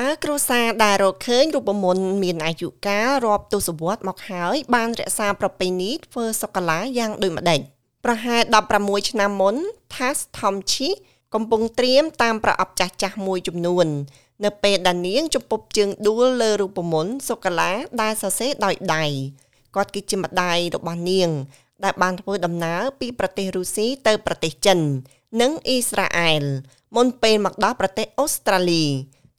តើគ្រួសារដែលរកឃើញរូបមន្តមានអាយុកាលរាប់ទសវត្សរ៍មកហើយបានរក្សាប្រពៃណីធ្វើសូកូឡាយ៉ាងដូចម្ដេចប្រហែល16ឆ្នាំមុន Tas Tomchi កំពុងត្រៀមតាមប្រអប់ចាស់ចាស់មួយចំនួន នៅពេលដែលនាងជំពប់ជើងដួលលើរូបមន្តសូកូឡាដែលសរសេរដោយដៃគាត់គឺជាម្ដាយរបស់នាង ដែលបានធ្វើដំណើរពីប្រទេសរុស្ស៊ីទៅប្រទេសចិន និងអ៊ីស្រាអែលមុនពេលមកដល់ប្រទេសអូស្ត្រាលី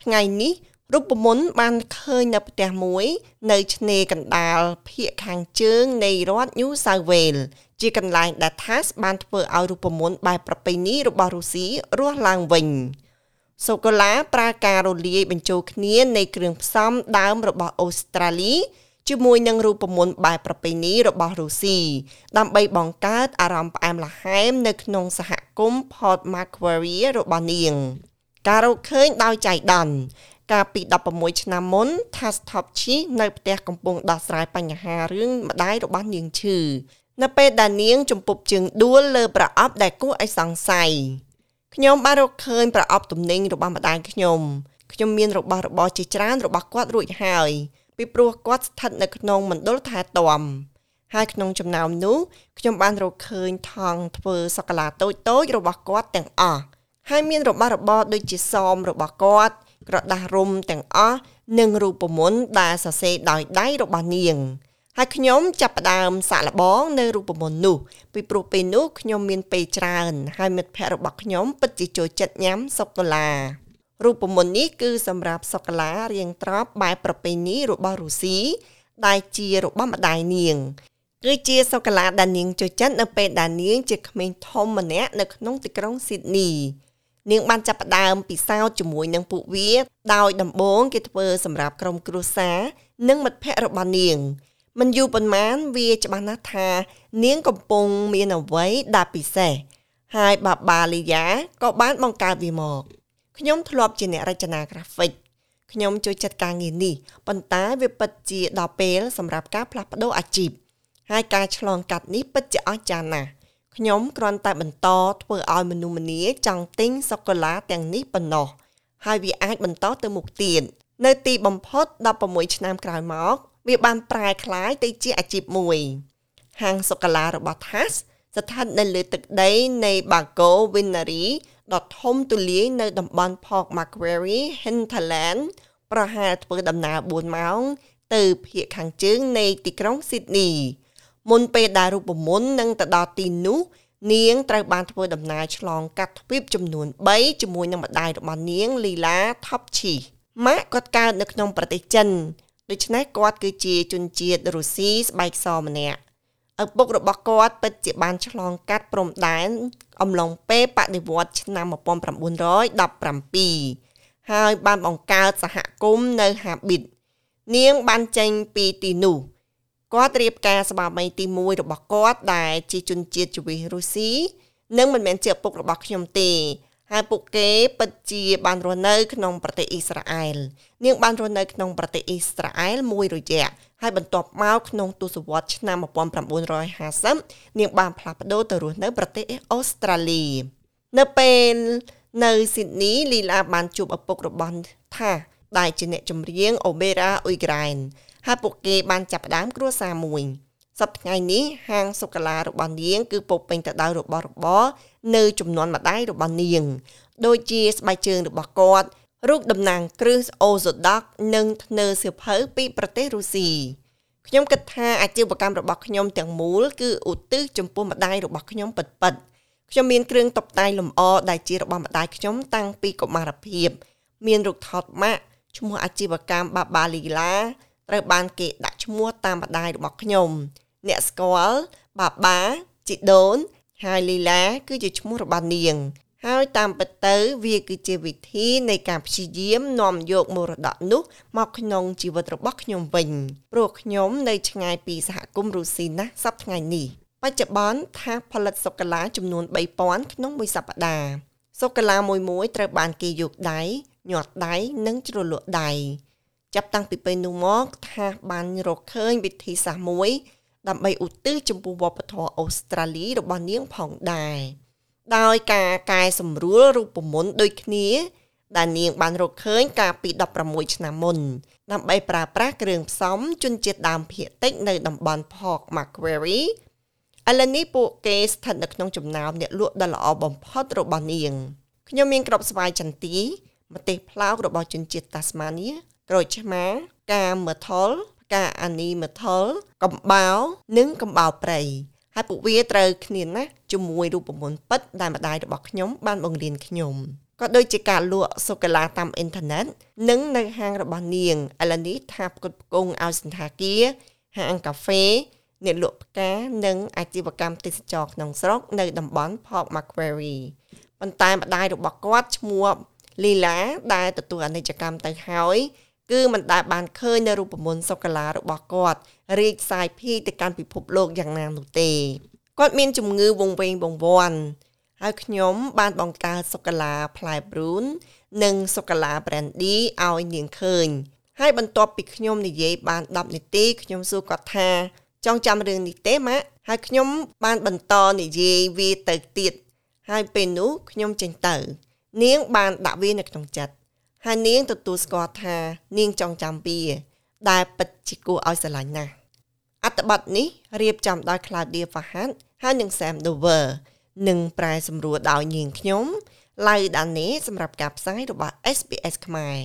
ថ្ងៃនេះរូបមន្តបានឃើញនៅផ្ទះមួយ នៅឆ្នេរកណ្ដាលភាគខាងជើងនៃរដ្ឋ New South Wales ជាកន្លែងដែល TAS បានធ្វើឲ្យរូបមន្តបែបប្រពៃណីរបស់រុស្ស៊ីរស់ឡើងវិញសូកូឡាប្រើការរលាយបញ្ចូលគ្នានៃគ្រឿងផ្សំដើមរបស់អូស្ត្រាលីជាមួយនឹងរូបមន្តបែបប្រពៃណីរបស់រុស្ស៊ីដើម្បីបង្កើតអារម្មណ៍ផ្អែមល្ហែមនៅក្នុងសហគមន៍ Port Macquarie របស់នាង ការរកឃើញដោយចៃដន្យកាលពី16ឆ្នាំមុន Tastopchi នៅផ្ទះកំពុងដោះស្រាយបញ្ហារឿងម្ដាយរបស់នាងឈឺនៅពេលដែលនាងជំពប់ជើងដួលលើប្រអប់ដែលគួរឲ្យសង្ស័យខ្ញុំបានរកឃើញប្រអប់ទំនិញរបស់ម្ដាយខ្ញុំខ្ញុំមានរបស់របរជាច្រើនរបស់គាត់រួចហើយពីព្រោះគាត់ស្ថិតនៅក្នុងមណ្ឌលថែទាំហើយក្នុងចំណោមនោះខ្ញុំបានរកឃើញថង់ធ្វើសូកូឡាតូចតូចរបស់គាត់ទាំងអស់ ហើយមានរបស់របរដូចជាសមរបស់គាត់ក្រដាស់រុំទាំងអស់និងរូបមន្តដែលសរសេរដោយដៃរបស់នាងហើយខ្ញុំចាប់ផ្ដើមសាក់លបងនៅរូបមន្តនោះពីព្រោះពេលនោះខ្ញុំមានពេលច្រើន ហើយមិត្តភ័ក្តិរបស់ខ្ញុំពិតជាចូលចិត្តញ៉ាំសូកូឡារូបមន្តនេះគឺសម្រាប់សូកូឡារៀងត្រប់បែបប្រពៃណីរបស់រុស្ស៊ីដែលជារបស់ម្ដាយនាងគឺជាសូកូឡាដែលនាងចូលចិត្តនៅពេលដែលនាងជាក្មេងធំម្នាក់នៅក្នុងទីក្រុងស៊ីដនី នាងបានចាប់ផ្ដើមពិសោធន៍ជាមួយនឹងពួកវា ដោយដំបូងគេធ្វើសម្រាប់ក្រុមគ្រួសារនិងមិត្តភ័ក្តិរបស់នាងមិនយូរប៉ុន្មានវាច្បាស់ណាស់ថា នាងកំពុងមានអ្វីដែលពិសេសហើយបាបាលីយ៉ាក៏បានបង្កើតវាមកខ្ញុំធ្លាប់ជាអ្នករចនាក្រាហ្វិកខ្ញុំចូលចិត្តការងារនេះប៉ុន្តែវាពិតជាដល់ពេលសម្រាប់ការផ្លាស់ប្ដូរអាជីពហើយការឆ្លងកាត់នេះពិតជាអស្ចារ្យណាស់ ខ្ញុំគ្រាន់តែបន្តធ្វើឲ្យមនុស្សម្នាចង់ទិញសូកូឡាទាំងនេះប៉ុណ្ណោះហើយវាអាចបន្តទៅមុខទៀតនៅទីបំផុត16ឆ្នាំក្រោយមក វាបានប្រែក្លាយទៅជាអាជីពមួយហាងសូកូឡារបស់ TAS ស្ថិតនៅលើទឹកដីនៃ Bago Winery ដ៏ធំទូលាយនៅតំបន់ Port Macquarie Hinterland ប្រហែលធ្វើដំណើរ4ម៉ោង ទៅភាគខាងជើងនៃទីក្រុង Sydney មុនពេលដែលរូបមន្តនឹងទៅដល់ទីនោះនាងត្រូវបានធ្វើដំណើរឆ្លងកាត់ទ្វីបចំនួន3ជាមួយនឹងម្ដាយរបស់នាងលីឡាថប់ឈីម៉ាក់គាត់កើតនៅក្នុងប្រទេសចិនដូច្នេះគាត់គឺជាជនជាតិរុស្ស៊ីស្បែកសម្នាក់ឪពុករបស់គាត់ពិតជាបានឆ្លងកាត់ព្រំដែនអំឡុងពេលបដិវត្តឆ្នាំ1917ហើយបានបង្កើតសហគមន៍នៅហាប៊ីតនាងបានចេញពីទីនោះ គាត់រៀបការស្វាមីទី1របស់គាត់ដែលជាជនជាតិជវិសរុស្ស៊ីនិងមិនមែនជាឪពុករបស់ខ្ញុំទេហើយពួកគេពិតជាបានរស់នៅក្នុងប្រទេសអ៊ីស្រាអែលនាងបានរស់នៅក្នុងប្រទេសអ៊ីស្រាអែលមួយរយៈហើយបន្ទាប់មកក្នុងទសវត្សរ៍ឆ្នាំ1950នាងបានផ្លាស់ប្ដូរទៅរស់នៅប្រទេសអូស្ត្រាលីនៅពេលនៅស៊ីដនីលីឡាបានជួបឪពុករបស់ថាដែលជាអ្នកចម្រៀងអូបេរ៉ាអ៊ុយក្រែន ហើយពួកគេបានចាប់ផ្ដើមគ្រួសារមួយសប្តាហ៍នេះហាងសូកូឡារបស់នាងគឺពោពេញទៅដោយរបស់របរនៅចំនួនម្ដាយរបស់នាង ដូចជាស្បែកជើងរបស់គាត់រូបតំណាងគ្រឹះអូសូដុកនិងធ្នើសៀវភៅពីប្រទេសរុស្ស៊ីខ្ញុំគិតថាអាជីវកម្មរបស់ខ្ញុំទាំងមូលគឺឧទ្ទិសចំពោះម្ដាយរបស់ខ្ញុំពិតពិតខ្ញុំមានគ្រឿងតុបតែងលម្អដែលជារបស់ម្ដាយខ្ញុំតាំងពីកុមារភាព មានរូបថតម៉ាក់ឈ្មោះអាជីវកម្មបាបាលីឡា ត្រូវបានគេដាក់ឈ្មោះតាមម្ដាយរបស់ខ្ញុំ អ្នកស្គាល់បាបាជីដូនហើយលីឡាគឺជាឈ្មោះរបស់នាង ហើយតាមពិតទៅវាគឺជាវិធីនៃការព្យាយាមនាំយកមរតកនោះមកក្នុងជីវិតរបស់ខ្ញុំវិញព្រោះខ្ញុំនៅឆ្ងាយពីសហគមន៍រុស្ស៊ីណាស់សប្តាហ៍ថ្ងៃនេះបច្ចុប្បន្នថាផលិតសូកូឡាចំនួន3000ក្នុងមួយសប្តាហ៍សូកូឡាមួយមួយត្រូវបានគេយកដៃញាត់ដៃនិងជ្រលក់ដៃ ចាប់តាំងពីពេលនោះមកថាបានរកឃើញវិធីសាស្ត្រមួយ ដើម្បីឧទ្ទិសចំពោះវប្បធម៌អូស្ត្រាលីរបស់នាងផងដែរដោយការកែសម្រួលរូបមន្តដូចគ្នា ដែលនាងបានរកឃើញកាលពី16ឆ្នាំមុន ដើម្បីប្រើប្រាស់គ្រឿងផ្សំជនជាតិដើមភាគតិចនៅតំបន់ Port Macquarie ឥឡូវនេះពួកគេស្ថិតនៅក្នុងចំណោមអ្នកលក់ដ៏ល្អបំផុតរបស់នាងខ្ញុំមានក្របស្វាយចន្ទីម្ទេសផ្លោករបស់ជនជាតិតាស្មានី ក្រូចឆ្មាកាមថុលផ្កាអានីមថុលកំបោរនិងកំបោរព្រៃហើយពួកវាត្រូវគ្នាណាស់ជាមួយរូបមន្តពិតដែលម្ដាយរបស់ខ្ញុំបានបង្រៀនខ្ញុំក៏ដូចជាការលក់សូកូឡាតាមអ៊ីនធឺណិតនិងនៅហាងរបស់នាងឥឡូវនេះថាផ្គត់ផ្គង់ឲ្យសន្តាគារហាងកាហ្វេអ្នកលក់ផ្កានិងអាជីវកម្មទេសចរក្នុងស្រុកនៅតំបន់ Port Macquarie ប៉ុន្តែម្ដាយរបស់គាត់ឈ្មោះលីឡាដែលទទួលអនិច្ចកម្មទៅហើយ គឺមិនដែលបានឃើញនៅរូបមន្តសូកូឡារបស់គាត់រីកសាយភាយទៅកាន់ពិភពលោកយ៉ាងណានោះទេគាត់មានជំងឺវង្វេងវង្វាន់ហើយខ្ញុំបានបង្កើតសូកូឡាផ្លែព្រូននិងសូកូឡា brandy ឲ្យនាងឃើញហើយបន្ទាប់ពីខ្ញុំនិយាយបាន10នាទីខ្ញុំសួរគាត់ថាចង់ចាំរឿងនេះទេម៉ាក់ហើយខ្ញុំបានបន្តនិយាយវាទៅទៀតហើយពេលនោះខ្ញុំចេញទៅ នាងបានដាក់វានៅក្នុងចិត្ត ហើយនាងទទួលស្គាល់ថានាងចង់ចាំវាដែលពិតជាគួរឲ្យស្រឡាញ់ណាស់អត្ថបទនេះរៀបចំដោយ Claudia Fahad ហើយនិង Sam Dover និងប្រែសម្រួលដោយនាងខ្ញុំឡៅដានេសម្រាប់ការផ្សាយរបស់ SBS ខ្មែរ